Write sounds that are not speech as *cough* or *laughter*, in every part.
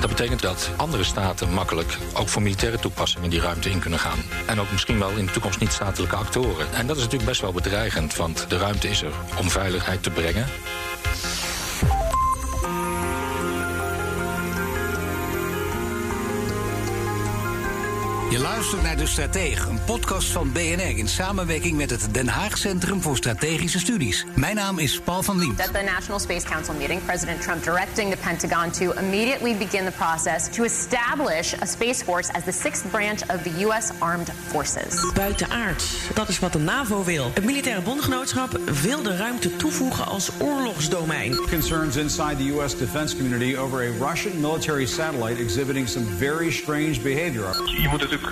Dat betekent dat andere staten makkelijk ook voor militaire toepassingen die ruimte in kunnen gaan. En ook misschien wel in de toekomst niet-statelijke actoren. En dat is natuurlijk best wel bedreigend, want de ruimte is er om veiligheid te brengen. Je luistert naar De Stratege, een podcast van BNR in samenwerking met het Den Haag Centrum voor Strategische Studies. Mijn naam is Paul van Liemt. At the National Space Council meeting, President Trump directing the Pentagon to immediately begin the process to establish a Space Force as the sixth branch of the U.S. Armed Forces. Buitenaard, dat is wat de NAVO wil. Het militaire bondgenootschap wil de ruimte toevoegen als oorlogsdomein. Concerns inside the U.S. defense community over a Russian military satellite exhibiting some very strange behavior. Je moet natuurlijk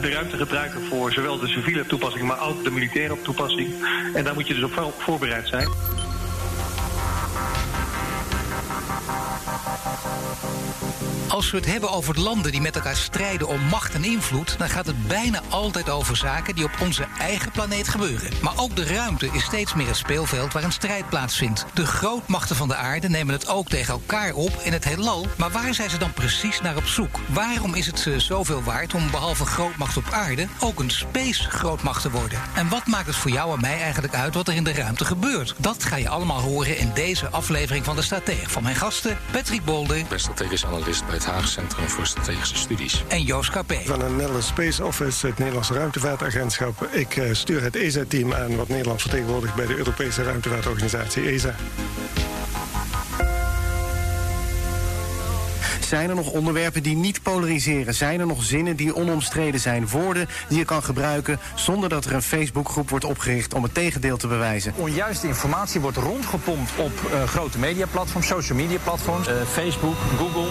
de ruimte gebruiken voor zowel de civiele toepassing, maar ook de militaire toepassing. En daar moet je dus op voorbereid zijn. Als we het hebben over landen die met elkaar strijden om macht en invloed, dan gaat het bijna altijd over zaken die op onze eigen planeet gebeuren. Maar ook de ruimte is steeds meer het speelveld waar een strijd plaatsvindt. De grootmachten van de aarde nemen het ook tegen elkaar op in het heelal. Maar waar zijn ze dan precies naar op zoek? Waarom is het ze zoveel waard om behalve grootmacht op aarde ook een space grootmacht te worden? En wat maakt het voor jou en mij eigenlijk uit wat er in de ruimte gebeurt? Dat ga je allemaal horen in deze aflevering van de Stratege. Van mijn gasten Patrick Bolder. Ik strategisch analist bij het Haag Centrum voor Strategische Studies. En Joost Capé. Van het Nederlands Space Office, het Nederlandse Ruimtevaartagentschap. Ik uh, stuur het ESA-team aan, wat Nederland vertegenwoordigt bij de Europese Ruimtevaartorganisatie ESA. Zijn er nog onderwerpen die niet polariseren? Zijn er nog zinnen die onomstreden zijn? Woorden die je kan gebruiken zonder dat er een Facebookgroep wordt opgericht om het tegendeel te bewijzen? Onjuiste informatie wordt rondgepompt op uh, grote mediaplatforms, social media platforms, uh, Facebook, Google,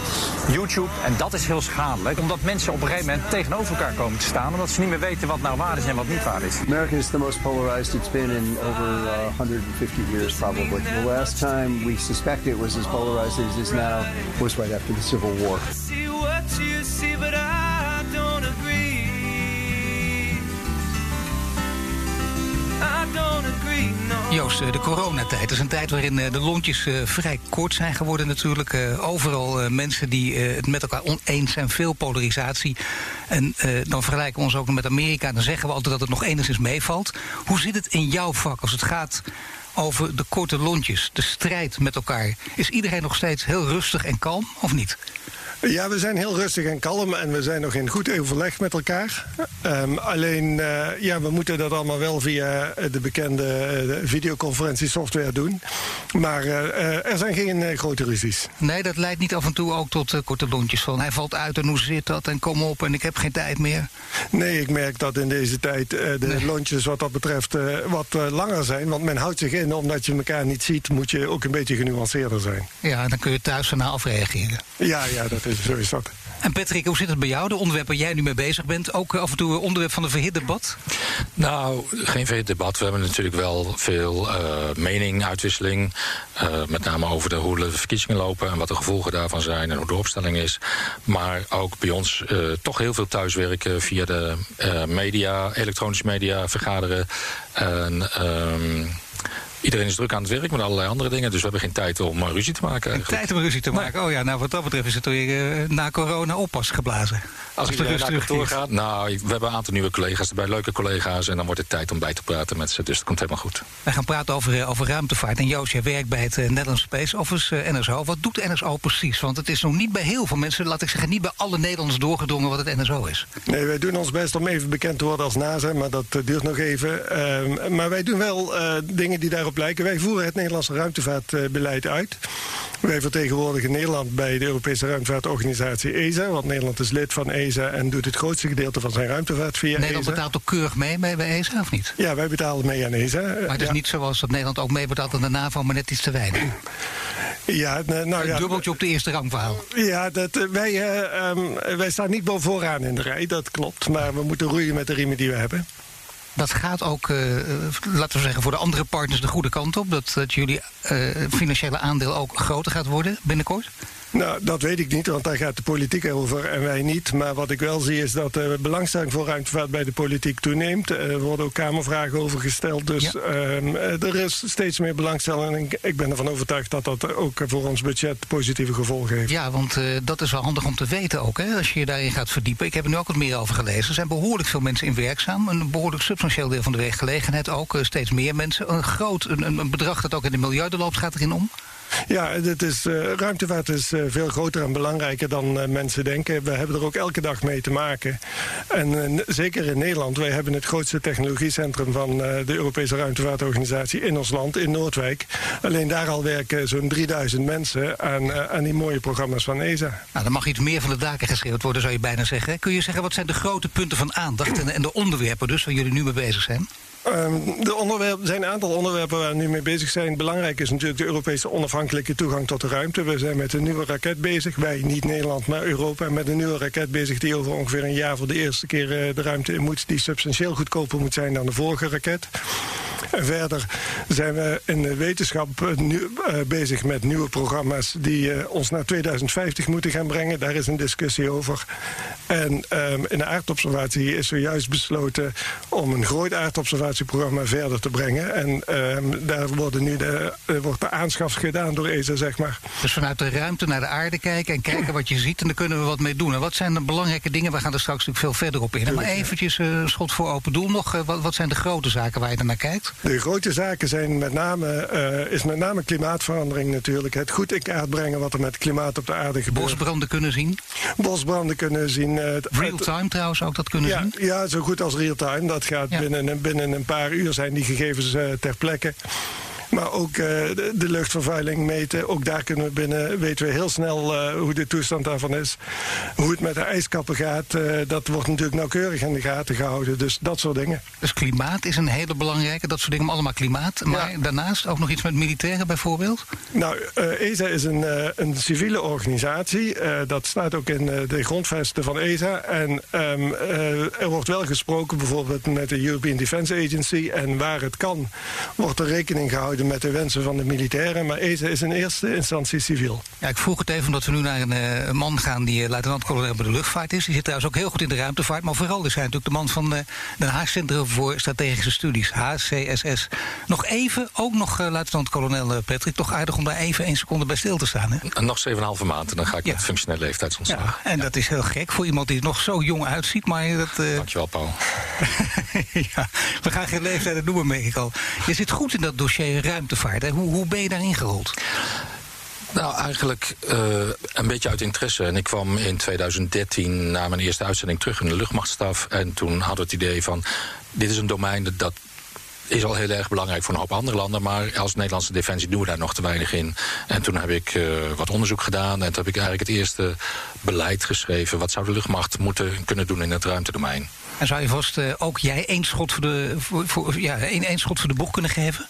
YouTube. En dat is heel schadelijk, omdat mensen op een gegeven moment tegenover elkaar komen te staan, omdat ze niet meer weten wat nou waar is en wat niet waar is. America is the most polarized it's been in over uh, 150 years probably. The last time we suspect it was as polarized as it is now was right after the Civil War. Joost, de coronatijd is een tijd waarin de lontjes vrij kort zijn geworden natuurlijk. Overal mensen die het met elkaar oneens zijn, veel polarisatie. En dan vergelijken we ons ook nog met Amerika. Dan zeggen we altijd dat het nog enigszins meevalt. Hoe zit het in jouw vak als het gaat over de korte lontjes, de strijd met elkaar? Is iedereen nog steeds heel rustig en kalm of niet? Ja, we zijn heel rustig en kalm en we zijn nog in goed overleg met elkaar. Um, alleen, uh, ja, we moeten dat allemaal wel via de bekende uh, videoconferentiesoftware doen. Maar uh, er zijn geen grote ruzies. Nee, dat leidt niet af en toe ook tot korte lontjes van... hij valt uit en hoe zit dat en kom op en ik heb geen tijd meer. Nee, ik merk dat in deze tijd de nee. lontjes wat dat betreft wat langer zijn. Want men houdt zich in, omdat je elkaar niet ziet... moet je ook een beetje genuanceerder zijn. Ja, dan kun je thuis erna afreageren. Ja, ja, dat is, zo is dat. En Patrick, hoe zit het bij jou? De onderwerpen waar jij nu mee bezig bent, ook af en toe onderwerp van een verhit debat? Nou, geen verhit debat. We hebben natuurlijk wel veel uh, meninguitwisseling. Uh, met name over de, hoe de verkiezingen lopen en wat de gevolgen daarvan zijn en hoe de opstelling is. Maar ook bij ons uh, toch heel veel thuiswerken via de media, elektronische media, vergaderen. En, Iedereen is druk aan het werk met allerlei andere dingen. Dus we hebben geen tijd om uh, ruzie te maken. Eigenlijk. Tijd om ruzie te maken. Oh ja, nou wat dat betreft is het weer uh, na corona oppas geblazen. Als, Als iedereen naar kantoor gaat. Nou, we hebben een aantal nieuwe collega's erbij, leuke collega's. En dan wordt het tijd om bij te praten met ze. Dus dat komt helemaal goed. We gaan praten over, uh, over ruimtevaart. En Joost, jij werkt bij het Netherlands Space Office, NSO. Wat doet NSO precies? Want het is nog niet bij heel veel mensen, laat ik zeggen, niet bij alle Nederlanders doorgedrongen wat het NSO is. Nee, wij doen ons best om even bekend te worden als NASA, maar dat duurt nog even. Ehm, maar wij doen wel dingen die daarop lijken. Wij voeren het Nederlandse ruimtevaartbeleid uit. Wij vertegenwoordigen Nederland bij de Europese ruimtevaartorganisatie ESA. Want Nederland is lid van ESA en doet het grootste gedeelte van zijn ruimtevaart via Nederland ESA. betaalt ook keurig mee bij ESA, of niet? Ja, wij betalen mee aan ESA. Maar het is ja. niet zoals dat Nederland ook mee betaalt aan de NAVO, maar net iets te weinig. Ja, nou ja. Een dubbeltje op de eerste rang verhaal. Ja, dat, wij, uh, um, wij staan niet boven vooraan in de rij, dat klopt. Maar we moeten roeien met de riemen die we hebben. Dat gaat ook, uh, laten we zeggen, voor de andere partners de goede kant op. Dat, dat jullie uh, financiële aandeel ook groter gaat worden binnenkort? Nou, dat weet ik niet, want daar gaat de politiek over en wij niet. Maar wat ik wel zie is dat de belangstelling voor ruimtevaart bij de politiek toeneemt. Er worden ook Kamervragen over gesteld. Dus ehm, er is steeds meer belangstelling. En ik ben ervan overtuigd dat dat ook voor ons budget positieve gevolgen heeft. Ja, want uh, dat is wel handig om te weten ook, hè, als je je daarin gaat verdiepen. Ik heb er nu ook wat meer over gelezen. Er zijn behoorlijk veel mensen in werkzaam. Een behoorlijk substantieel deel van de werkgelegenheid ook. Uh, steeds meer mensen. Een groot een, een bedrag dat ook in de miljarden loopt gaat erin om. Ja, het is, uh, ruimtevaart is uh, veel groter en belangrijker dan uh, mensen denken. We hebben er ook elke dag mee te maken. En zeker in Nederland, wij hebben het grootste technologiecentrum van de Europese ruimtevaartorganisatie in ons land, in Noordwijk. Alleen daar al werken zo'n 3000 mensen aan, aan die mooie programma's van ESA. Nou, dan mag iets meer van de daken geschreeuwd worden, zou je bijna zeggen. Kun je zeggen, wat zijn de grote punten van aandacht en, en de onderwerpen dus waar jullie nu mee bezig zijn? Um, de er zijn een aantal onderwerpen waar we nu mee bezig zijn. Belangrijk is natuurlijk de Europese onafhankelijke toegang tot de ruimte. We zijn met een nieuwe raket bezig. Wij, niet Nederland, maar Europa. Met een nieuwe raket bezig die over ongeveer een jaar voor de eerste keer uh, de ruimte in moet. Die substantieel goedkoper moet zijn dan de vorige raket. En verder zijn we in de wetenschap nu, uh, bezig met nieuwe programma's die uh, ons naar 2050 moeten gaan brengen. Daar is een discussie over. En um, in de aardobservatie is zojuist besloten om een groot aardobservatieprogramma verder te brengen. En um, daar worden nu de, wordt de aanschaf gedaan door ESA, zeg maar. Dus vanuit de ruimte naar de aarde kijken en kijken wat je ziet en daar kunnen we wat mee doen. En wat zijn de belangrijke dingen? We gaan er straks natuurlijk veel verder op in. Maar eventjes een schot voor open doel nog. wat, wat zijn de grote zaken waar je naar kijkt? De grote zaken zijn met name, uh, is met name klimaatverandering natuurlijk. Het goed in kaart brengen wat er met klimaat op de aarde gebeurt. Bosbranden kunnen zien? Bosbranden kunnen zien. Uh, real-time trouwens ook dat kunnen ja, zien? Ja, zo goed als real-time. Dat gaat ja. binnen, binnen een paar uur zijn die gegevens uh, ter plekke. Maar ook uh, de, de, luchtvervuiling meten. Ook daar kunnen we binnen, weten we heel snel uh, hoe de toestand daarvan is. Hoe het met de ijskappen gaat, uh, dat wordt natuurlijk nauwkeurig in de gaten gehouden. Dus dat soort dingen. Dus klimaat is een hele belangrijke, dat soort dingen, allemaal klimaat. Maar ja. daarnaast ook nog iets met militairen bijvoorbeeld? Nou, ESA is een, een civiele organisatie. dat staat ook in de grondvesten van ESA. En um, er wordt wel gesproken bijvoorbeeld met de European Defence Agency. En waar het kan, wordt er rekening gehouden met de wensen van de militairen. Maar ESA is in eerste instantie civiel. Ja, ik vroeg het even omdat we nu naar een, uh, een man gaan die uh, luitenant-kolonel bij de luchtvaart is. Die zit trouwens ook heel goed in de ruimtevaart. Maar vooral is hij natuurlijk de man van uh, Den Haag Centrum voor Strategische Studies, HCSS. Nog even, ook nog luitenant-kolonel Patrick. Toch aardig om daar even één seconde bij stil te staan. Hè? Nog 7,5 maanden, dan ga ik ja. met functionele leeftijdsontslag. Ja, en dat is heel gek voor iemand die er nog zo jong uitziet. Maar dat, Dankjewel, Paul. *laughs* ja, we gaan geen leeftijden noemen, merk ik al. Je zit goed in dat dossier ruimtevaart. Hoe, hoe ben je daarin gerold? Nou, eigenlijk uh, een beetje uit interesse. En ik kwam in 2013 na mijn eerste uitzending terug in de luchtmachtstaf. En toen hadden we het idee van, dit is een domein dat is al heel erg belangrijk voor een hoop andere landen. Maar als Nederlandse defensie doen we daar nog te weinig in. En toen heb ik uh, wat onderzoek gedaan. En toen heb ik eigenlijk het eerste beleid geschreven. Wat zou de luchtmacht moeten kunnen doen in het ruimtedomein? En zou je vast uh, ook jij één schot voor de, voor, voor, ja, één, één schot voor de boeg kunnen geven?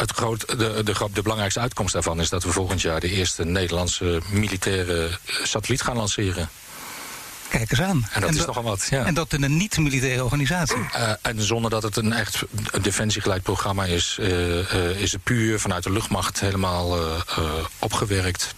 Het groot, de, de, de, belangrijkste uitkomst daarvan is dat we volgend jaar de eerste Nederlandse militaire satelliet gaan lanceren. Kijk eens aan. En dat en is nogal wat, ja. En dat in een niet-militaire organisatie. Uh, en zonder dat het een echt defensiegeleid programma is, uh, uh, is het puur vanuit de luchtmacht helemaal opgewerkt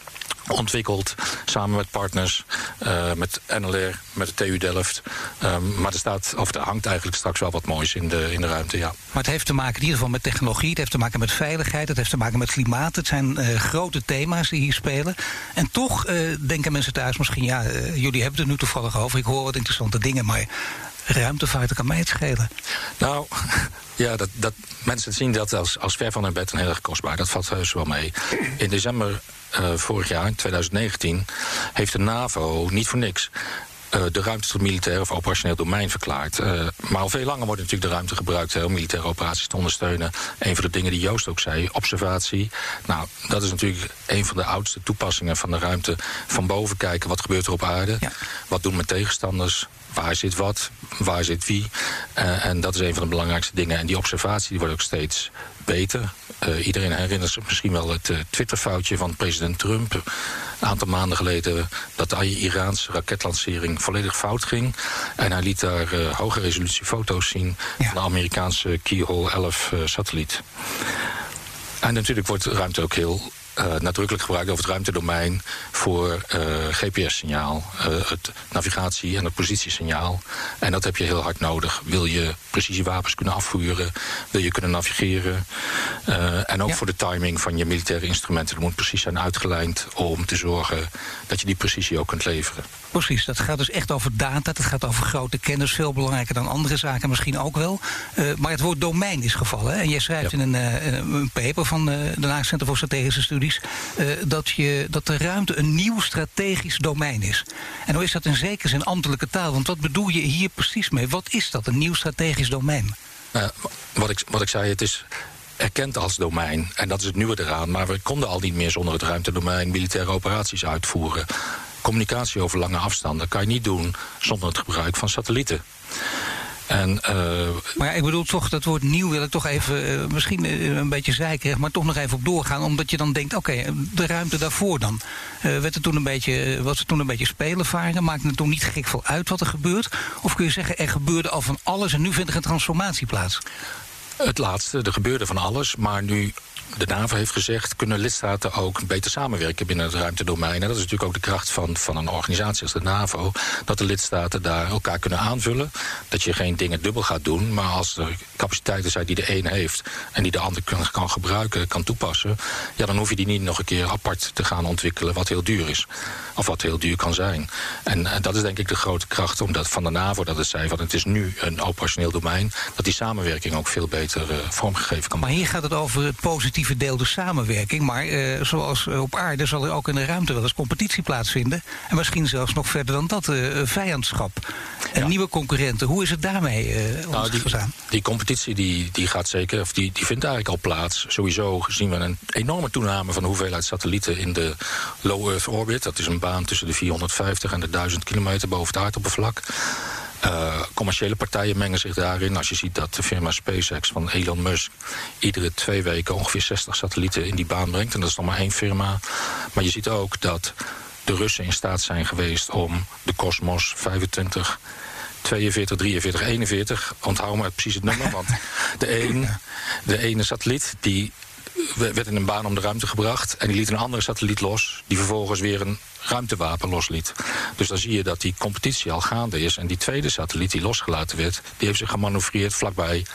ontwikkeld samen met partners, uh, met NLR, met de TU Delft. Um, maar er staat, of er hangt eigenlijk straks wel wat moois in de, in de ruimte, ja. Maar het heeft te maken in ieder geval met technologie, het heeft te maken met veiligheid, het heeft te maken met klimaat. Het zijn uh, grote thema's die hier spelen. En toch uh, denken mensen thuis misschien, ja, jullie hebben er nu toevallig over. Ik hoor wat interessante dingen, maar ruimtevaart kan mij het schelen. Nou, ja, dat, dat, mensen zien dat als, als ver van hun bed en heel erg kostbaar. Dat valt heus wel mee. In december uh, vorig jaar, in 2019, heeft de NAVO niet voor niks uh, de ruimte tot militair of operationeel domein verklaard. Uh, maar al veel langer wordt natuurlijk de ruimte gebruikt hè, om militaire operaties te ondersteunen. Een van de dingen die Joost ook zei, observatie. Nou, dat is natuurlijk een van de oudste toepassingen van de ruimte. Van boven kijken, wat gebeurt er op aarde? Ja. Wat doen mijn tegenstanders? Waar zit wat? Waar zit wie? Uh, en dat is een van de belangrijkste dingen. En die observatie die wordt ook steeds beter. Uh, iedereen herinnert zich misschien wel het uh, Twitterfoutje van president Trump. Een aantal maanden geleden dat de Iraanse raketlancering volledig fout ging. En hij liet daar uh, hoge resolutie foto's zien ja. van de Amerikaanse Keyhole 11 satelliet. En natuurlijk wordt ruimte ook heel uh, nadrukkelijk gebruikt over het ruimtedomein voor uh, GPS-signaal, uh, het navigatie- en het positiesignaal. En dat heb je heel hard nodig. Wil je precisiewapens kunnen afvuren, wil je kunnen navigeren. en ook ja. voor de timing van je militaire instrumenten. Dat moet precies zijn uitgelijnd om te zorgen dat je die precisie ook kunt leveren. Precies, dat gaat dus echt over data. Dat gaat over grote kennis, veel belangrijker dan andere zaken misschien ook wel. maar het woord domein is gevallen. Hè? En jij schrijft ja. in een, een paper van de Haag Center voor Strategische Studies uh, dat, je, dat de ruimte een nieuw strategisch domein is. En hoe is dat in zekere zin ambtelijke taal? Want wat bedoel je hier precies mee? Wat is dat, een nieuw strategisch domein? Uh, wat, ik, wat ik zei, het is erkend als domein. En dat is het nieuwe eraan. Maar we konden al niet meer zonder het ruimtedomein militaire operaties uitvoeren. Communicatie over lange afstanden kan je niet doen zonder het gebruik van satellieten. En, uh, maar ik bedoel toch, dat woord nieuw wil ik toch even, uh, misschien uh, een beetje zeikerig, maar toch nog even op doorgaan. Omdat je dan denkt, oké, okay, de ruimte daarvoor dan. werd het toen een beetje, was het toen een beetje spelenvaren? Maakte het toen niet gek veel uit wat er gebeurt? Of kun je zeggen, er gebeurde al van alles en nu vindt er een transformatie plaats? Het laatste, er gebeurde van alles, maar nu de NAVO heeft gezegd, kunnen lidstaten ook beter samenwerken binnen het ruimtedomein. En dat is natuurlijk ook de kracht van, van een organisatie als de NAVO. Dat de lidstaten daar elkaar kunnen aanvullen. Dat je geen dingen dubbel gaat doen. Maar als er capaciteiten zijn die de een heeft en die de ander kan, kan gebruiken, kan toepassen. Ja, dan hoef je die niet nog een keer apart te gaan ontwikkelen, wat heel duur is. Of wat heel duur kan zijn. En, en dat is denk ik de grote kracht omdat van de NAVO dat het zei van het is nu een operationeel domein. Dat die samenwerking ook veel beter uh, vormgegeven kan worden. Maar hier gaat het over het positieve verdeelde samenwerking. Maar uh, zoals op aarde zal er ook in de ruimte wel eens competitie plaatsvinden. En misschien zelfs nog verder dan dat, uh, vijandschap. En ja. nieuwe concurrenten. Hoe is het daarmee uh, nou, die, die, competitie die, die gaat zeker, of die, die vindt eigenlijk al plaats. Sowieso zien we een enorme toename van de hoeveelheid satellieten in de low Earth orbit. Dat is een baan tussen de 450 en de 1000 kilometer boven het aardoppervlak. Uh, commerciële partijen mengen zich daarin. Als je ziet dat de firma SpaceX van Elon Musk iedere twee weken ongeveer 60 satellieten in die baan brengt. En dat is nog maar één firma. Maar je ziet ook dat de Russen in staat zijn geweest om de Cosmos 25 42, 43, 41. Onthoud maar precies het nummer. Want de, een, de ene satelliet die werd in een baan om de ruimte gebracht. En die liet een andere satelliet los. Die vervolgens weer een ruimtewapen losliet. Dus dan zie je dat die competitie al gaande is. En die tweede satelliet die losgelaten werd, die heeft zich gemanoeuvreerd vlakbij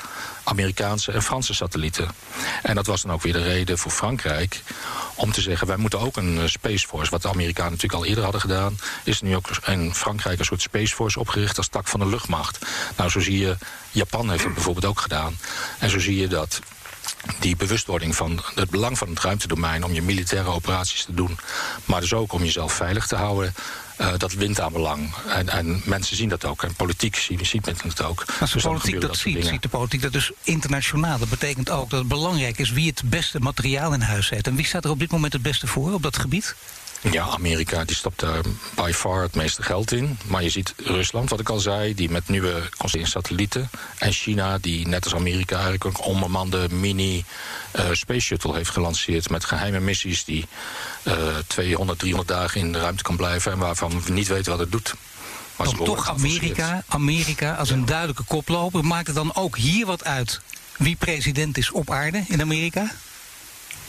Amerikaanse en Franse satellieten. En dat was dan ook weer de reden voor Frankrijk om te zeggen: wij moeten ook een Space Force. Wat de Amerikanen natuurlijk al eerder hadden gedaan, is nu ook in Frankrijk een soort Space Force opgericht als tak van de luchtmacht. Nou, zo zie je, Japan heeft het bijvoorbeeld ook gedaan. En zo zie je dat die bewustwording van het belang van het ruimtedomein om je militaire operaties te doen, maar dus ook om jezelf veilig te houden. Uh, dat wint aan belang. En, en, mensen zien dat ook. En politiek ziet, ziet men het ook. Als de dus politiek dat, dat ziet, ziet de politiek dat dus internationaal. Dat betekent ook dat het belangrijk is wie het beste materiaal in huis heeft. En wie staat er op dit moment het beste voor op dat gebied? Ja, Amerika die stopt daar by far het meeste geld in. Maar je ziet Rusland, wat ik al zei, die met nieuwe satellieten. En China, die net als Amerika eigenlijk een onbemande mini uh, space shuttle heeft gelanceerd. Met geheime missies die uh, 200, 300 dagen in de ruimte kan blijven. En waarvan we niet weten wat het doet. Maar dan toch Amerika, Amerika als een duidelijke koploper. Maakt het dan ook hier wat uit wie president is op aarde in Amerika?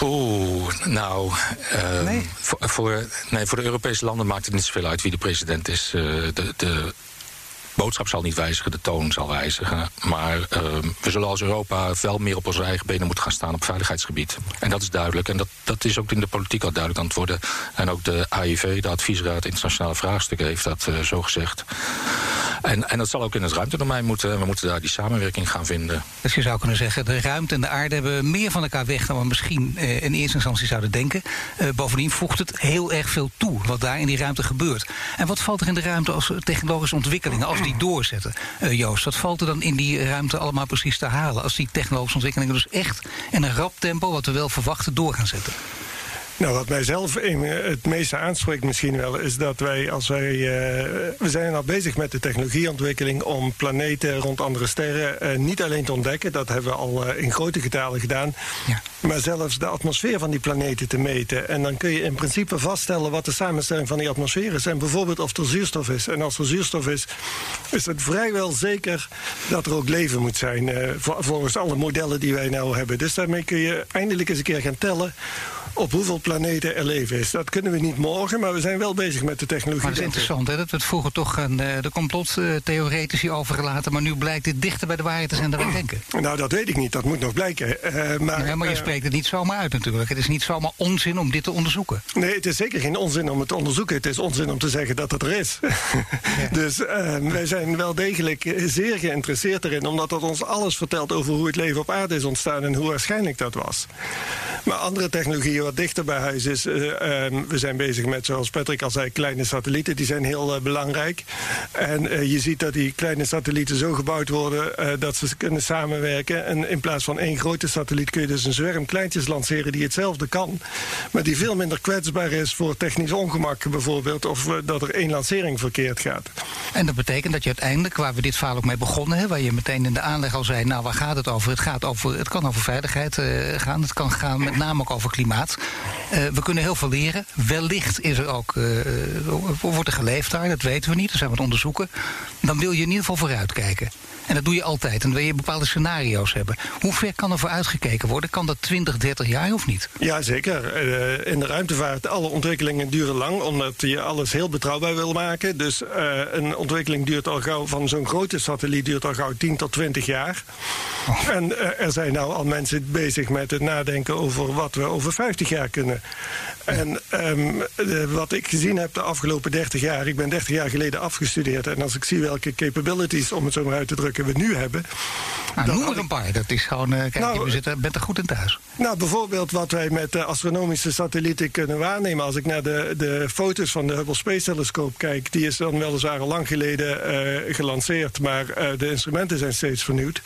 Oeh, nou, uh, nee? Voor, voor, nee, voor de Europese landen maakt het niet zoveel uit wie de president is. Uh, de, de boodschap zal niet wijzigen, de toon zal wijzigen. Maar uh, we zullen als Europa wel meer op onze eigen benen moeten gaan staan op veiligheidsgebied. En dat is duidelijk. En dat, dat is ook in de politiek al duidelijk aan het worden. En ook de AIV, de Adviesraad Internationale Vraagstukken, heeft dat uh, zo gezegd. En, en dat zal ook in het ruimtedomein moeten. En we moeten daar die samenwerking gaan vinden. Dus je zou kunnen zeggen, de ruimte en de aarde hebben meer van elkaar weg dan we misschien uh, in eerste instantie zouden denken. Uh, bovendien voegt het heel erg veel toe wat daar in die ruimte gebeurt. En wat valt er in de ruimte als technologische ontwikkelingen, als doorzetten? Uh, Joost, wat valt er dan in die ruimte allemaal precies te halen als die technologische ontwikkelingen dus echt in een rap tempo, wat we wel verwachten, door gaan zetten? Nou, wat mij zelf het meeste aanspreekt misschien wel, is dat wij als wij. Uh, we zijn al bezig met de technologieontwikkeling om planeten rond andere sterren uh, niet alleen te ontdekken, dat hebben we al uh, in grote getalen gedaan, ja. maar zelfs de atmosfeer van die planeten te meten. En dan kun je in principe vaststellen wat de samenstelling van die atmosfeer is. En bijvoorbeeld of er zuurstof is. En als er zuurstof is, is het vrijwel zeker dat er ook leven moet zijn, volgens alle modellen die wij nou hebben. Dus daarmee kun je eindelijk eens een keer gaan tellen op hoeveel planeten er leven is. Dat kunnen we niet morgen, maar we zijn wel bezig met de technologie. Maar dat is interessant, hè? Dat we het vroeger toch aan uh, de complottheoretici overgelaten, maar nu blijkt dit dichter bij de waarheid te zijn dan wij denken. *clears throat* Nou, dat weet ik niet. Dat moet nog blijken. Uh, maar, maar je spreekt het niet zomaar uit natuurlijk. Het is niet zomaar onzin om dit te onderzoeken. Nee, het is zeker geen onzin om het te onderzoeken. Het is onzin om te zeggen dat het er is. *laughs* Ja. dus uh, wij zijn wel degelijk zeer geïnteresseerd erin, omdat dat ons alles vertelt over hoe het leven op aarde is ontstaan en hoe waarschijnlijk dat was. Maar andere technologieën dichter bij huis is, uh, um, we zijn bezig met, zoals Patrick al zei, kleine satellieten. Die zijn heel uh, belangrijk. En uh, je ziet dat die kleine satellieten zo gebouwd worden dat ze kunnen samenwerken. En in plaats van één grote satelliet kun je dus een zwerm kleintjes lanceren die hetzelfde kan. Maar die veel minder kwetsbaar is voor technisch ongemak bijvoorbeeld. Of dat er één lancering verkeerd gaat. En dat betekent dat je uiteindelijk, waar we dit verhaal ook mee begonnen, hè, waar je meteen in de aanleg al zei, nou waar gaat het over? Het, gaat over, het kan over veiligheid gaan. Het kan gaan met name ook over klimaat. Uh, we kunnen heel veel leren. Wellicht is er ook, uh, wordt er geleefd daar, dat weten we niet. Dat zijn we het onderzoeken. Dan wil je in ieder geval vooruitkijken. En dat doe je altijd. En dan wil je bepaalde scenario's hebben. Hoe ver kan er vooruitgekeken worden? Kan dat 20, 30 jaar of niet? Ja, zeker. Uh, in de ruimtevaart, alle ontwikkelingen duren lang, omdat je alles heel betrouwbaar wil maken. Dus uh, een ontwikkeling duurt al gauw, van zo'n grote satelliet duurt al gauw 10 tot 20 jaar. Oh. En uh, er zijn nou al mensen bezig met het nadenken over wat we over 50 jaar kunnen. En um, de, wat ik gezien heb de afgelopen 30 jaar, ik ben 30 jaar geleden afgestudeerd. En als ik zie welke capabilities, om het zo maar uit te drukken, we nu hebben. Nou, noem er een paar. Dat is gewoon, uh, kijk, nou, je zit, bent er goed in thuis. Nou, bijvoorbeeld wat wij met de astronomische satellieten kunnen waarnemen. Als ik naar de, de foto's van de Hubble Space Telescope kijk, die is dan weliswaar al lang geleden uh, gelanceerd, maar de instrumenten zijn steeds vernieuwd.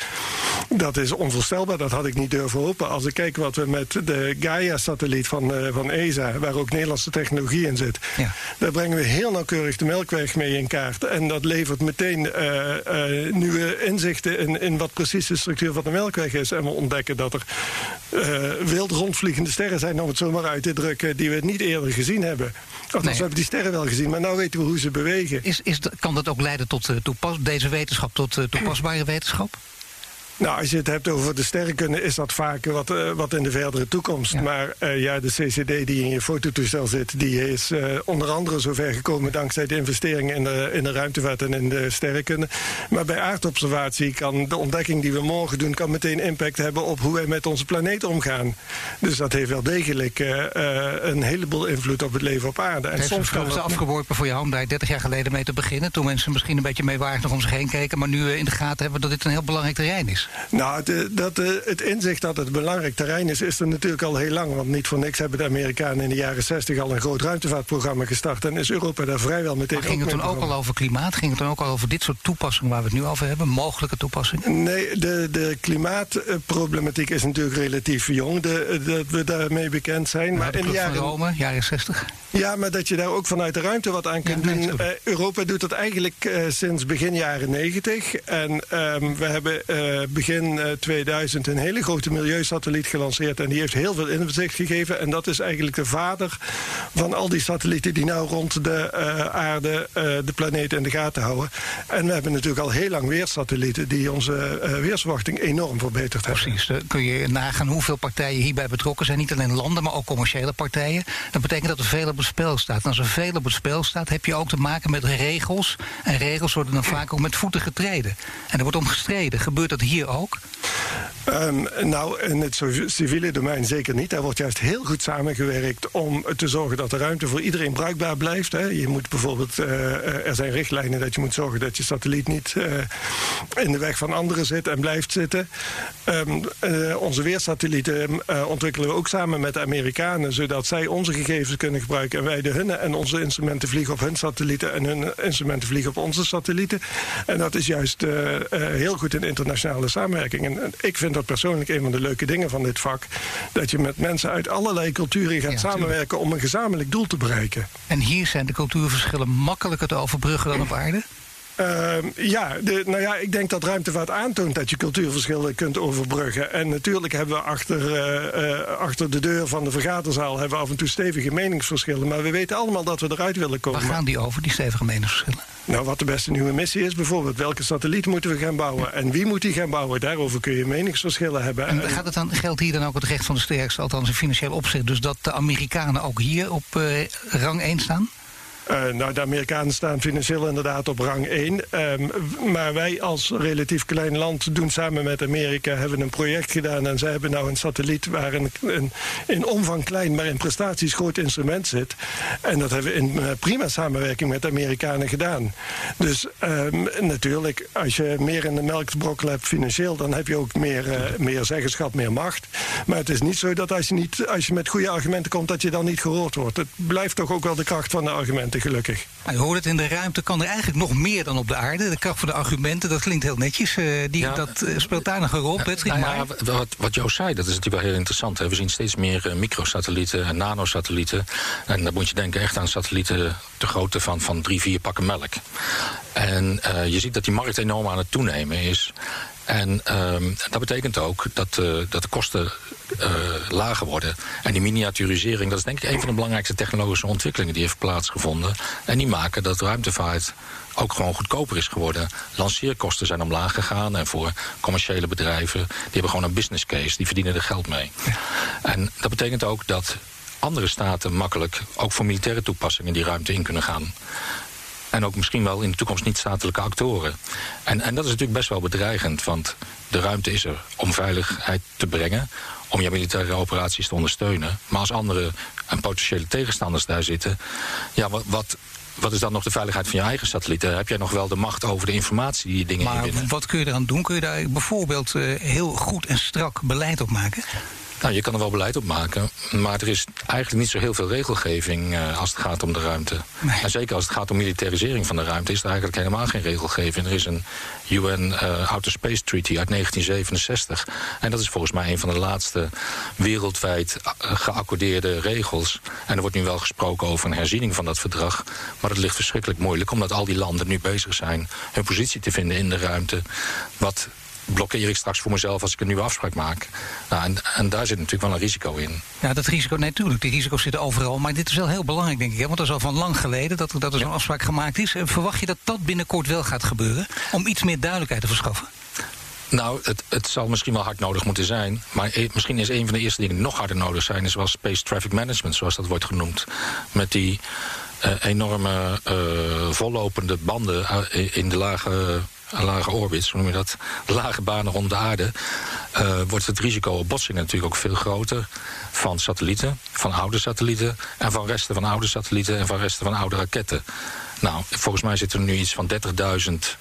Dat is onvoorstelbaar, dat had ik niet durven hopen. Als ik kijk wat we met de Gaia-satelliet van, van ESA, waar ook Nederlandse technologie in zit, ja. daar brengen we heel nauwkeurig de Melkweg mee in kaart. En dat levert meteen nieuwe inzichten in, in wat precies de structuur van de Melkweg is. En we ontdekken dat er wild rondvliegende sterren zijn, om het zo maar uit te drukken, die we niet eerder gezien hebben. Althans, nee. we hebben die sterren wel gezien, maar nu weten we hoe ze bewegen. Is, is, kan dat ook leiden tot toepas, deze wetenschap tot toepasbare wetenschap? Nou, als je het hebt over de sterrenkunde, is dat vaak wat, uh, wat in de verdere toekomst. Ja. Maar uh, ja, de CCD die in je fototoestel zit, die is uh, onder andere zover gekomen dankzij de investeringen in de, in de ruimtevaart en in de sterrenkunde. Maar bij aardobservatie kan de ontdekking die we morgen doen, kan meteen impact hebben op hoe wij met onze planeet omgaan. Dus dat heeft wel degelijk een heleboel invloed op het leven op aarde. En soms kan het afgeworpen voor je hand bij 30 jaar geleden mee te beginnen. Toen mensen misschien een beetje meewarig nog om zich heen keken, maar nu in de gaten hebben dat dit een heel belangrijk terrein is. Nou, het, dat, het inzicht dat het belangrijk terrein is, is er natuurlijk al heel lang. Want niet voor niks hebben de Amerikanen in de jaren 60 al een groot ruimtevaartprogramma gestart. En is Europa daar vrijwel meteen. Maar ging het toen ook al over klimaat? Ging het toen ook al over dit soort toepassingen waar we het nu over hebben? Mogelijke toepassingen? Nee, de, de klimaatproblematiek is natuurlijk relatief jong. Dat we daarmee bekend zijn. Maar, maar in de jaren. Rome, jaren 60? Ja, maar dat je daar ook vanuit de ruimte wat aan kunt ja, doen. Uh, Europa doet dat eigenlijk uh, sinds begin jaren 90. En um, we hebben uh, begin 2000 een hele grote milieusatelliet gelanceerd. En die heeft heel veel inzicht gegeven. En dat is eigenlijk de vader van al die satellieten die nou rond de aarde de planeet in de gaten houden. En we hebben natuurlijk al heel lang weersatellieten die onze weersverwachting enorm verbeterd hebben. Precies. Dan kun je nagaan hoeveel partijen hierbij betrokken zijn. Niet alleen landen, maar ook commerciële partijen. Dat betekent dat er veel op het spel staat. En als er veel op het spel staat, heb je ook te maken met regels. En regels worden dan vaak ook met voeten getreden. En er wordt om gestreden. Gebeurt dat hier ook? Um, nou, in het civiele domein zeker niet. Daar wordt juist heel goed samengewerkt om te zorgen dat de ruimte voor iedereen bruikbaar blijft. Hè. Je moet bijvoorbeeld, uh, er zijn richtlijnen dat je moet zorgen dat je satelliet niet uh, in de weg van anderen zit en blijft zitten. Uh, onze weersatellieten ontwikkelen we ook samen met de Amerikanen, zodat zij onze gegevens kunnen gebruiken en wij de hunne. En onze instrumenten vliegen op hun satellieten en hun instrumenten vliegen op onze satellieten. En dat is juist heel goed in internationale samenwerking. En ik vind dat persoonlijk een van de leuke dingen van dit vak. Dat je met mensen uit allerlei culturen gaat ja, samenwerken tuurlijk. om een gezamenlijk doel te bereiken. En hier zijn de cultuurverschillen makkelijker te overbruggen dan op aarde? Uh, ja, de, nou ja, ik denk dat ruimtevaart aantoont dat je cultuurverschillen kunt overbruggen. En natuurlijk hebben we achter, uh, uh, achter de deur van de vergaderzaal hebben we af en toe stevige meningsverschillen. Maar we weten allemaal dat we eruit willen komen. Waar gaan die over, die stevige meningsverschillen? Nou, wat de beste nieuwe missie is bijvoorbeeld. Welke satelliet moeten we gaan bouwen? En wie moet die gaan bouwen? Daarover kun je meningsverschillen hebben. En gaat het dan, geldt hier dan ook het recht van de sterkste, althans in financieel opzicht, dus dat de Amerikanen ook hier op uh, rang 1 staan? Uh, nou, de Amerikanen staan financieel inderdaad op rang 1. Um, maar wij als relatief klein land doen samen met Amerika... hebben een project gedaan en zij hebben nou een satelliet... waar een, een in omvang klein, maar in prestaties groot instrument zit. En dat hebben we in uh, prima samenwerking met de Amerikanen gedaan. Dus um, natuurlijk, als je meer in de melk te brokkelen hebt financieel... dan heb je ook meer, uh, meer zeggenschap, meer macht. Maar het is niet zo dat als je, niet, als je met goede argumenten komt... dat je dan niet gehoord wordt. Het blijft toch ook wel de kracht van de argumenten gelukkig. Nou, je hoort het in de ruimte kan er eigenlijk nog meer dan op de aarde. De kracht van de argumenten, dat klinkt heel netjes. Uh, die, ja, dat uh, speelt daar nog een rol, Patrick. Nou ja, wat, wat Joost zei, dat is natuurlijk wel heel interessant. Hè. We zien steeds meer uh, microsatellieten en nanosatellieten. En dan moet je denken echt aan satellieten de grootte van, van drie, vier pakken melk. En je ziet dat die markt enorm aan het toenemen is. En um, dat betekent ook dat, uh, dat de kosten uh, lager worden. En die miniaturisering, dat is denk ik een van de belangrijkste technologische ontwikkelingen die heeft plaatsgevonden. En die maken dat ruimtevaart ook gewoon goedkoper is geworden. Lanceerkosten zijn omlaag gegaan. En voor commerciële bedrijven, die hebben gewoon een business case. Die verdienen er geld mee. En dat betekent ook dat andere staten makkelijk ook voor militaire toepassingen die ruimte in kunnen gaan. En ook misschien wel in de toekomst niet-statelijke actoren. En, en dat is natuurlijk best wel bedreigend, want de ruimte is er om veiligheid te brengen, om je militaire operaties te ondersteunen. Maar als andere en potentiële tegenstanders daar zitten, ja, wat, wat wat is dan nog de veiligheid van je eigen satellieten? Heb jij nog wel de macht over de informatie die je dingen maar inwinnen? wat kun je eraan doen? Kun je daar bijvoorbeeld uh, heel goed en strak beleid op maken? Nou, je kan er wel beleid op maken, maar er is eigenlijk niet zo heel veel regelgeving uh, als het gaat om de ruimte. Nee. En zeker als het gaat om militarisering van de ruimte, is er eigenlijk helemaal geen regelgeving. Er is een UN uh, Outer Space Treaty uit 1967. En dat is volgens mij een van de laatste wereldwijd geaccordeerde regels. En er wordt nu wel gesproken over een herziening van dat verdrag. Maar dat ligt verschrikkelijk moeilijk, omdat al die landen nu bezig zijn hun positie te vinden in de ruimte. Wat blokkeer ik straks voor mezelf als ik een nieuwe afspraak maak. Nou, en, en, daar zit natuurlijk wel een risico in. Ja, dat risico, nee, natuurlijk. Die risico's zitten overal. Maar dit is wel heel belangrijk, denk ik. Hè? Want dat is al van lang geleden dat, dat er zo'n ja. afspraak gemaakt is. Verwacht je dat dat binnenkort wel gaat gebeuren? Om iets meer duidelijkheid te verschaffen? Nou, het, het zal misschien wel hard nodig moeten zijn. Maar e misschien is een van de eerste dingen die nog harder nodig zijn... is wel Space Traffic Management, zoals dat wordt genoemd. Met die uh, enorme uh, vollopende banden in de lage lage orbits, hoe noem je dat, lage banen rond de aarde, uh, wordt het risico op botsingen natuurlijk ook veel groter van satellieten, van oude satellieten en van resten van oude satellieten en van resten van oude raketten. Nou, volgens mij zitten er nu iets van 30.000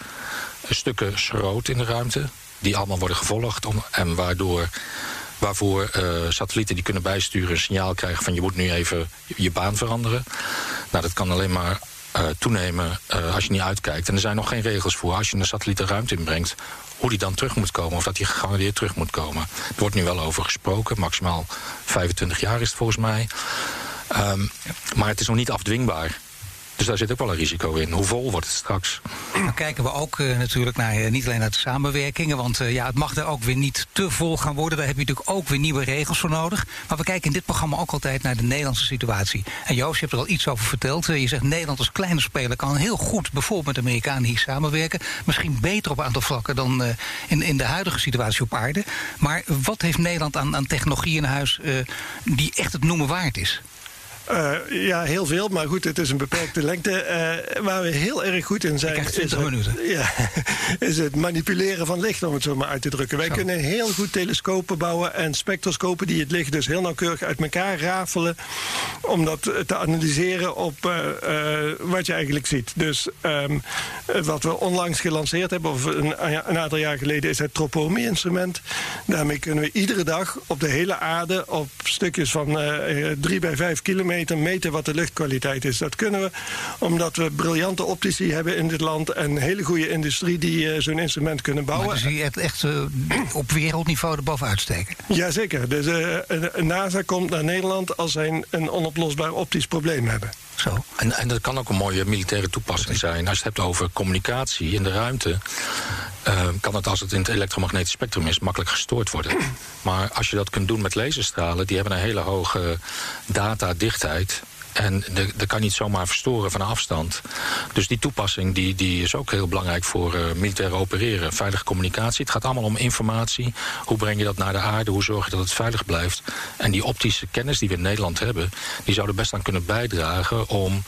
stukken schroot in de ruimte, die allemaal worden gevolgd om, en waardoor waarvoor uh, satellieten die kunnen bijsturen een signaal krijgen van je moet nu even je baan veranderen. Nou, dat kan alleen maar uh, toenemen uh, als je niet uitkijkt. En er zijn nog geen regels voor als je een satelliet de ruimte inbrengt hoe die dan terug moet komen of dat die gegarandeerd terug moet komen. Er wordt nu wel over gesproken, maximaal 25 jaar is het volgens mij. Um, maar het is nog niet afdwingbaar. Dus daar zit ook wel een risico in. Hoe vol wordt het straks? Dan kijken we ook uh, natuurlijk naar, uh, niet alleen naar de samenwerkingen. Want uh, ja, het mag er ook weer niet te vol gaan worden. Daar heb je natuurlijk ook weer nieuwe regels voor nodig. Maar we kijken in dit programma ook altijd naar de Nederlandse situatie. En Joost, je hebt er al iets over verteld. je zegt Nederland als kleine speler kan heel goed bijvoorbeeld met de Amerikanen hier samenwerken. Misschien beter op een aantal vlakken dan in, in de huidige situatie op aarde. Maar wat heeft Nederland aan, aan technologie in huis die echt het noemen waard is? Uh, ja, heel veel. Maar goed, het is een beperkte lengte. Uh, waar we heel erg goed in zijn. Is het, minuten. *laughs* Ja, is het manipuleren van licht, om het zo maar uit te drukken. Wij zo. kunnen heel goed telescopen bouwen en spectroscopen die het licht dus heel nauwkeurig uit elkaar rafelen. Om dat te analyseren op uh, wat je eigenlijk ziet. Dus um, wat we onlangs gelanceerd hebben, of een, een aantal jaar geleden, is het Tropomi-instrument. Daarmee kunnen we iedere dag op de hele aarde op stukjes van 3 bij 5 kilometer meten wat de luchtkwaliteit is. Dat kunnen we omdat we briljante optici hebben in dit land en een hele goede industrie die uh, zo'n instrument kunnen bouwen. Maar dus je hebt echt uh, op wereldniveau erboven uitsteken? Jazeker. Dus uh, NASA komt naar Nederland als zij een onoplosbaar optisch probleem hebben. Zo. En, en dat kan ook een mooie militaire toepassing zijn. Als je het hebt over communicatie in de ruimte, uh, kan het als het in het elektromagnetisch spectrum is makkelijk gestoord worden. *clears throat* Maar als je dat kunt doen met laserstralen, die hebben een hele hoge datadichtheid. En dat kan niet zomaar verstoren van afstand. Dus die toepassing die, die is ook heel belangrijk voor uh, militair opereren. Veilige communicatie. Het gaat allemaal om informatie. Hoe breng je dat naar de aarde? Hoe zorg je dat het veilig blijft? En die optische kennis die we in Nederland hebben, die zouden best aan kunnen bijdragen om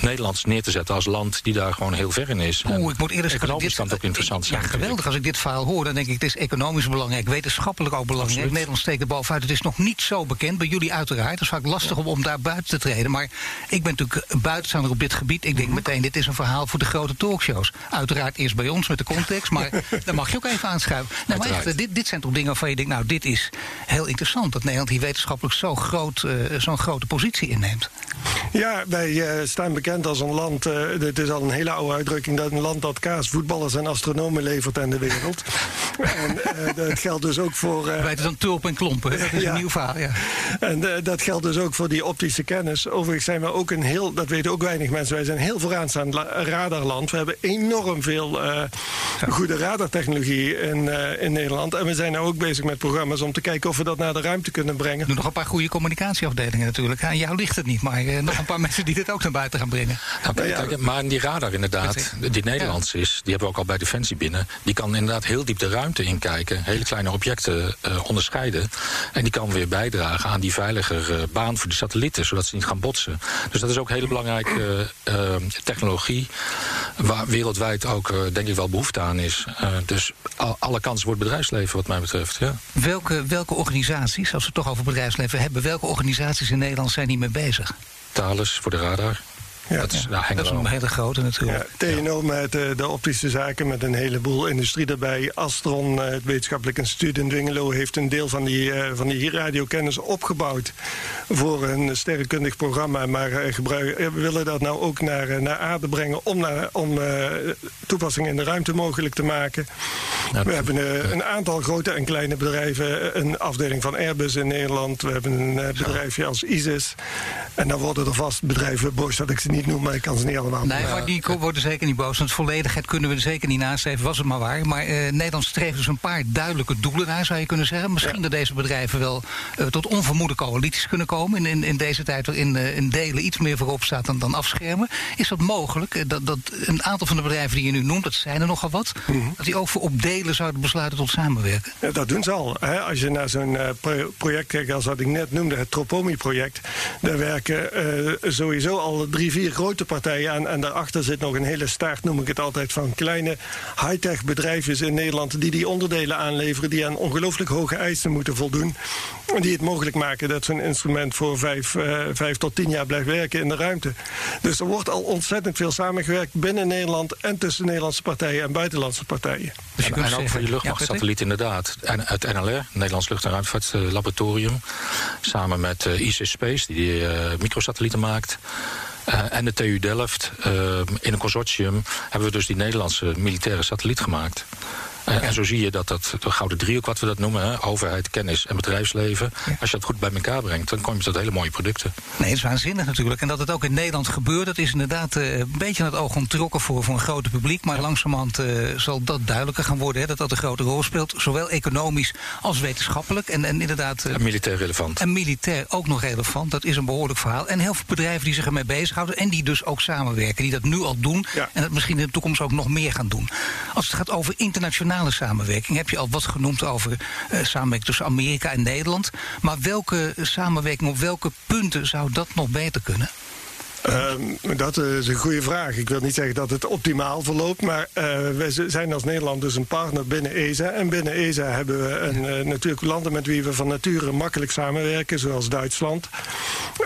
Nederlands neer te zetten als land die daar gewoon heel ver in is. Oeh, ik moet eerder zeggen, dit kan ook interessant zijn. Ja, geweldig. Als ik dit verhaal hoor, dan denk ik, het is economisch belangrijk, wetenschappelijk ook belangrijk. Absoluut. Nederland steekt er bovenuit. Het is nog niet zo bekend, bij jullie uiteraard. Het is vaak lastig om, om daar buiten te treden. Maar ik ben natuurlijk buitenstaander op dit gebied. Ik denk meteen, dit is een verhaal voor de grote talkshows. Uiteraard eerst bij ons met de context, maar *laughs* daar mag je ook even aanschuiven. Nou, maar echt, dit, dit zijn toch dingen waarvan je denkt, nou, dit is heel interessant. Dat Nederland hier wetenschappelijk zo groot, uh, zo'n grote positie inneemt. Ja, wij uh, staan bekend als een land het is al een hele oude uitdrukking, dat een land dat kaas, voetballers en astronomen levert aan de wereld. *laughs* en uh, dat geldt dus ook voor. Uh, Wij dan tulp en klompen, dat is ja. een nieuw verhaal. Ja. En dat geldt dus ook voor die optische kennis. Overigens zijn we ook een heel, dat weten ook weinig mensen, wij zijn heel vooraanstaand radarland. We hebben enorm veel goede radartechnologie in, in Nederland. En we zijn nu ook bezig met programma's om te kijken of we dat naar de ruimte kunnen brengen. Doe nog een paar goede communicatieafdelingen natuurlijk. Aan jou ligt het niet, maar nog een paar *laughs* mensen die dit ook naar buiten gaan brengen. Nou, ja. Maar die radar inderdaad, die Nederlands is, die hebben we ook al bij Defensie binnen. Die kan inderdaad heel diep de ruimte inkijken, hele kleine objecten uh, onderscheiden. En die kan weer bijdragen aan die veiliger uh, baan voor de satellieten, zodat ze niet gaan botsen. Dus dat is ook hele belangrijke uh, technologie, waar wereldwijd ook denk ik wel behoefte aan is. dus al, alle kansen voor het bedrijfsleven wat mij betreft. Ja. Welke, welke organisaties, als we het toch over bedrijfsleven hebben, welke organisaties in Nederland zijn hiermee bezig? Thales voor de radar. Ja, dat is, nou, dat is een hele grote natuurlijk. Ja, TNO met uh, de optische zaken, met een heleboel industrie daarbij. Astron, uh, het wetenschappelijk instituut in Dwingelo, heeft een deel van die, uh, van die radiokennis opgebouwd voor een sterrenkundig programma. Maar gebruik, we willen dat nou ook naar, naar aarde brengen om, naar, om toepassingen in de ruimte mogelijk te maken. we hebben een aantal grote en kleine bedrijven. Een afdeling van Airbus in Nederland. We hebben een bedrijfje als ISIS. En dan worden er vast bedrijven boos dat ik ze niet niet noem, maar ik kan ze niet allemaal Nee, maar die worden zeker niet boos. Want volledigheid kunnen we er zeker niet nastreven, was het maar waar. Maar uh, Nederland streeft dus een paar duidelijke doelen naar, zou je kunnen zeggen. Misschien dat deze bedrijven wel uh, tot onvermoede coalities kunnen komen. In, in, in deze tijd waarin uh, in delen iets meer voorop staat dan, dan afschermen. Is dat mogelijk? dat, dat een aantal van de bedrijven die je nu noemt, dat zijn er nogal wat, mm -hmm. dat die ook voor op delen zouden besluiten tot samenwerken? Ja, dat doen ze al. Hè. Als je naar zo'n project kijkt als wat ik net noemde, het Tropomi-project, daar werken sowieso al drie, vier grote partijen aan. En daarachter zit nog een hele staart, noem ik het altijd, van kleine high-tech bedrijfjes in Nederland. die die onderdelen aanleveren. die aan ongelooflijk hoge eisen moeten voldoen. En die het mogelijk maken dat zo'n instrument voor vijf, uh, vijf tot tien jaar blijft werken in de ruimte. Dus er wordt al ontzettend veel samengewerkt binnen Nederland. en tussen Nederlandse partijen en buitenlandse partijen. Dus en, ook voor die luchtmachtsatelliet inderdaad. En het NLR, Nederlands Lucht- en Ruimtevaartlaboratorium. samen met uh, IC Space, die uh, microsatellieten maakt. Uh, en de TU Delft, uh, in een consortium, hebben we dus die Nederlandse militaire satelliet gemaakt. En, en, zo zie je dat dat de gouden driehoek, wat we dat noemen, hè, overheid, kennis en bedrijfsleven, als je dat goed bij elkaar brengt, dan kom je tot hele mooie producten. Nee, het is waanzinnig natuurlijk. En dat het ook in Nederland gebeurt, dat is inderdaad uh, een beetje aan het oog ontrokken voor, voor een groot publiek. Maar ja. langzamerhand uh, zal dat duidelijker gaan worden, hè, dat dat een grote rol speelt. Zowel economisch als wetenschappelijk. En, en inderdaad. Uh, en militair relevant. En militair ook nog relevant. Dat is een behoorlijk verhaal. En heel veel bedrijven die zich ermee bezighouden en die dus ook samenwerken. Die dat nu al doen en dat misschien in de toekomst ook nog meer gaan doen. Als het gaat over internationaal samenwerking. Heb je al wat genoemd over uh, samenwerking tussen Amerika en Nederland. Maar welke samenwerking op welke punten zou dat nog beter kunnen? Um, dat is een goede vraag. Ik wil niet zeggen dat het optimaal verloopt, maar uh, wij zijn als Nederland dus een partner binnen ESA. En binnen ESA hebben we een, uh, natuurlijk landen met wie we van nature makkelijk samenwerken, zoals Duitsland.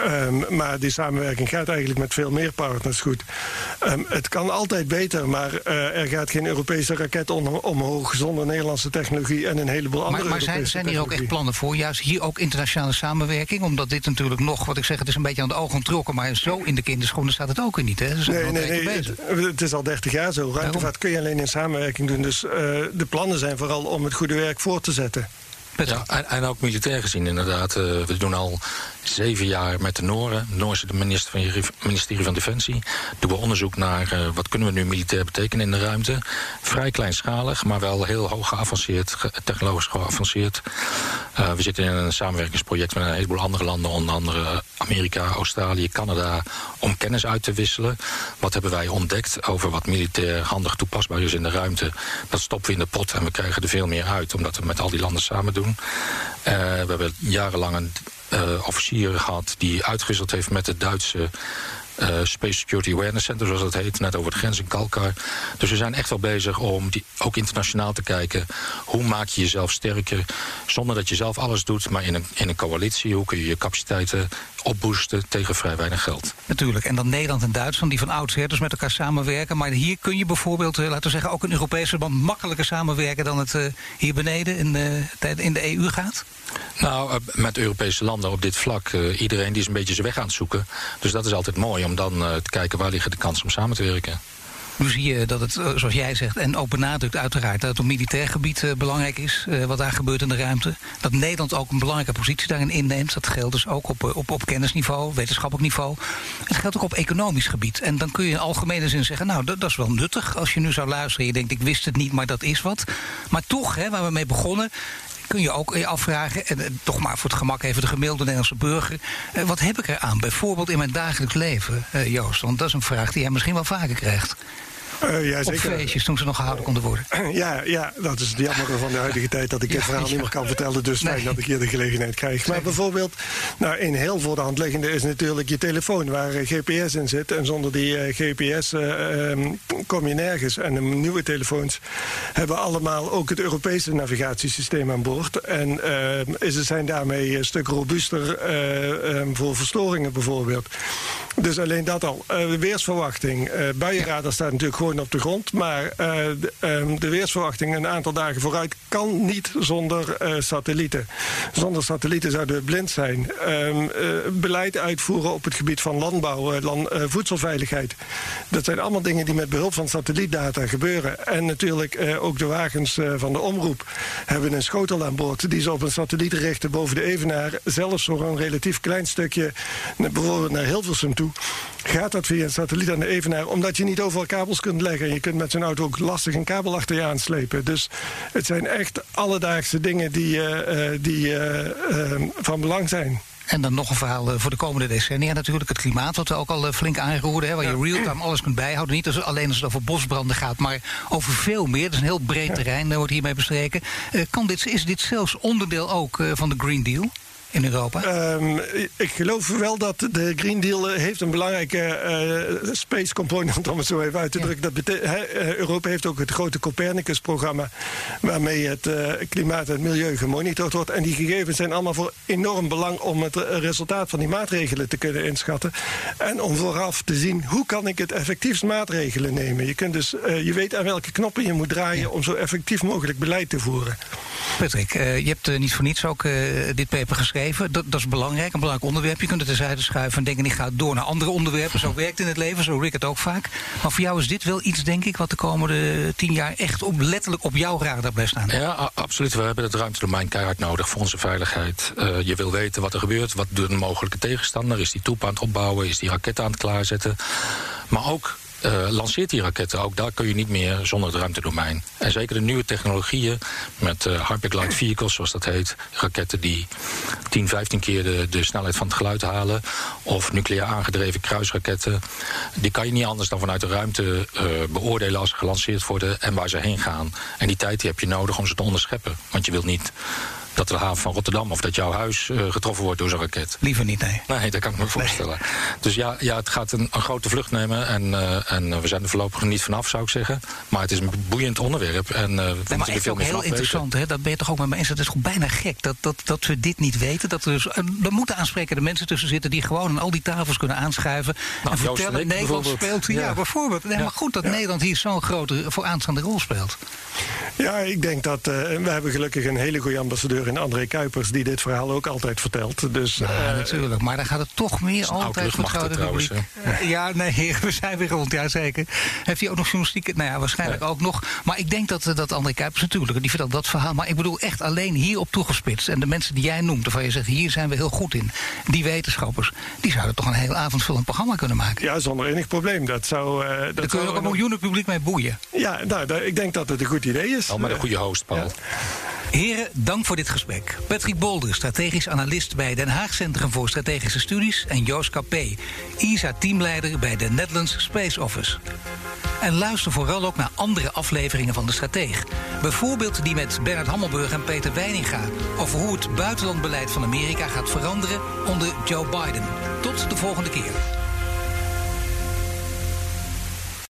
Um, maar die samenwerking gaat eigenlijk met veel meer partners goed. Um, het kan altijd beter, maar uh, er gaat geen Europese raket om, omhoog zonder Nederlandse technologie en een heleboel andere Maar, maar zijn, zijn hier ook echt plannen voor? Juist hier ook internationale samenwerking? Omdat dit natuurlijk nog, wat ik zeg, het is een beetje aan de ogen ontrokken, maar zo in de in de schoenen staat het ook in niet. Hè? nee, nee, nee. Het, het, is al 30 jaar zo. Ruimtevaart kun je alleen in samenwerking doen. Dus uh, de plannen zijn vooral om het goede werk voor te zetten. Ja, en, en, ook militair gezien inderdaad. Uh, we doen al zeven jaar met de Noren. Noorse de minister van, ministerie van Defensie. Doen we onderzoek naar uh, wat kunnen we nu militair betekenen in de ruimte. Vrij kleinschalig, maar wel heel hoog geavanceerd, technologisch geavanceerd. Uh, we zitten in een samenwerkingsproject met een heleboel andere landen, onder andere Amerika, Australië, Canada, om kennis uit te wisselen. Wat hebben wij ontdekt over wat militair handig toepasbaar is in de ruimte? Dat stoppen we in de pot en we krijgen er veel meer uit, omdat we met al die landen samen doen. Uh, we hebben jarenlang een uh, officier gehad die uitgewisseld heeft met de Duitse uh, Space Security Awareness Center, zoals dat heet, net over de grens in Kalkar. Dus we zijn echt wel bezig om die, ook internationaal te kijken. Hoe maak je jezelf sterker zonder dat je zelf alles doet, maar in een, in een coalitie? Hoe kun je je capaciteiten opboosten tegen vrij weinig geld? Natuurlijk. En dan Nederland en Duitsland, die van oudsher dus met elkaar samenwerken. Maar hier kun je bijvoorbeeld, uh, laten we zeggen, ook een Europese band makkelijker samenwerken dan het uh, hier beneden in de, in de EU gaat? Nou, met Europese landen op dit vlak, uh, iedereen die is een beetje zijn weg aan het zoeken. Dus dat is altijd mooi om dan te kijken waar liggen de kansen om samen te werken. Nu zie je dat het, zoals jij zegt, en ook benadrukt uiteraard... dat het op militair gebied uh, belangrijk is, uh, wat daar gebeurt in de ruimte. Dat Nederland ook een belangrijke positie daarin inneemt. Dat geldt dus ook op, op, op kennisniveau, wetenschappelijk niveau. Het geldt ook op economisch gebied. En dan kun je in algemene zin zeggen, nou, dat, dat is wel nuttig... als je nu zou luisteren en je denkt, ik wist het niet, maar dat is wat. Maar toch, hè, waar we mee begonnen kun je ook je afvragen, en toch maar voor het gemak even de gemiddelde Nederlandse burger, uh, wat heb ik eraan? Bijvoorbeeld in mijn dagelijks leven, Joost. Want dat is een vraag die jij misschien wel vaker krijgt. Uh, ja, Op feestjes toen ze nog gehouden konden worden. *clears throat* Ja, ja, dat is het jammer van de huidige tijd dat ik *laughs* dit ja, verhaal niet meer kan vertellen. Dus nee. fijn dat ik hier de gelegenheid krijg. Maar bijvoorbeeld, nou, een heel voor de hand liggende is natuurlijk je telefoon waar uh, GPS in zit. En zonder die uh, GPS um, kom je nergens. En de nieuwe telefoons hebben allemaal ook het Europese navigatiesysteem aan boord. En ze zijn daarmee een stuk robuuster um, voor verstoringen bijvoorbeeld. Dus alleen dat al. de weersverwachting. buienradar staat natuurlijk gewoon op de grond. Maar uh, de, um, de, weersverwachting een aantal dagen vooruit kan niet zonder satellieten. Zonder satellieten zouden we blind zijn. Uh, beleid uitvoeren op het gebied van landbouw, land, voedselveiligheid. Dat zijn allemaal dingen die met behulp van satellietdata gebeuren. En natuurlijk ook de wagens van de omroep hebben een schotel aan boord... die ze op een satelliet richten boven de Evenaar. Zelfs voor een relatief klein stukje, bijvoorbeeld naar Hilversum toe... gaat dat via een satelliet aan de Evenaar... omdat je niet overal kabels kunt leggen. Je kunt met zo'n auto ook lastig een kabel achter je aanslepen. Dus het zijn echt alledaagse dingen die, uh, die uh, uh, van belang zijn. En dan nog een verhaal voor de komende decennia natuurlijk. Het klimaat, wat we ook al flink aangeroerd hebben. Waar je real-time alles kunt bijhouden. Niet als, alleen als het over bosbranden gaat, maar over veel meer. Dat is een heel breed terrein, daar wordt hiermee bestreken. kan dit, is dit zelfs onderdeel ook van de Green Deal? In Europa? Um, ik geloof wel dat de Green Deal heeft een belangrijke uh, space component, *laughs* om het zo even uit te drukken. Dat he, Europa heeft ook het grote Copernicus-programma, waarmee het uh, klimaat en het milieu gemonitord wordt. En die gegevens zijn allemaal voor enorm belang om het resultaat van die maatregelen te kunnen inschatten. En om vooraf te zien hoe kan ik het effectiefst maatregelen nemen. Je, kunt dus, uh, je weet aan welke knoppen je moet draaien ja. om zo effectief mogelijk beleid te voeren. Patrick, je hebt niet voor niets ook dit paper geschreven. Dat, dat, is belangrijk, een belangrijk onderwerp. Je kunt het terzijde schuiven en denken, ik ga door naar andere onderwerpen. Zo werkt in het leven, zo Rick het ook vaak. Maar voor jou is dit wel iets, denk ik, wat de komende tien jaar echt letterlijk op jouw radar blijft staan. Ja, absoluut. We hebben het ruimtedomein keihard nodig voor onze veiligheid. Je wil weten wat er gebeurt, wat doet een mogelijke tegenstander. Is die toep aan het opbouwen, is die raket aan het klaarzetten. Maar ook uh, lanceert die raketten. Ook daar kun je niet meer zonder het ruimtedomein. En zeker de nieuwe technologieën met uh, hyperglide vehicles, zoals dat heet. Raketten die 10, 15 keer de, de snelheid van het geluid halen. Of nucleair aangedreven kruisraketten. Die kan je niet anders dan vanuit de ruimte uh, beoordelen als ze gelanceerd worden en waar ze heen gaan. En die tijd die heb je nodig om ze te onderscheppen. Want je wilt niet dat de haven van Rotterdam of dat jouw huis uh, getroffen wordt door zo'n raket. Liever niet, nee. Nee, dat kan ik me voorstellen. Nee. Dus ja, ja, het gaat een, een grote vlucht nemen en, uh, en we zijn er voorlopig niet vanaf, zou ik zeggen. Maar het is een boeiend onderwerp en uh, we nee, moeten er veel meer heel interessant, hè? dat ben je toch ook met me eens. Het is gewoon bijna gek dat, dat, dat we dit niet weten. Dat er, dus, er moeten aansprekende mensen tussen zitten die gewoon aan al die tafels kunnen aanschuiven. Nou, en vertellen, Nederland speelt. Ja, ja bijvoorbeeld. Nee, ja. Maar goed dat ja. Nederland hier zo'n grote vooraanstaande rol speelt. Ja, ik denk dat we hebben gelukkig een hele goede ambassadeur En André Kuipers... die dit verhaal ook altijd vertelt. Dus, Ja, eh, natuurlijk. Maar dan gaat het toch meer een altijd voor Gouden trouwens. Ja, nee, *laughs* we zijn weer rond. Ja, zeker. Heeft hij ook nog journalistiek? Nou ja, waarschijnlijk ook nog. Maar ik denk dat, eh, dat André Kuipers natuurlijk, die vertelt dat verhaal. Maar ik bedoel echt alleen hierop toegespitst. En de mensen die jij noemt, waarvan je zegt, hier zijn we heel goed in. Die wetenschappers, die zouden toch een hele avondvullend programma kunnen maken. ja, zonder enig probleem. Dat zou... eh, dat Daar kun je ook een miljoenen publiek mee boeien. Ja, nou, ik denk dat het een goed idee is. Al met een goede host, Paul. Heren, dank voor dit gesprek. Patrick Bolder, strategisch analist bij Den Haag Centrum voor Strategische Studies. En Joost Capé, ISA-teamleider bij de Netherlands Space Office. En luister vooral ook naar andere afleveringen van De Strateeg. Bijvoorbeeld die met Bernard Hammelburg en Peter Weininga... over hoe het buitenlandbeleid van Amerika gaat veranderen onder Joe Biden. Tot de volgende keer.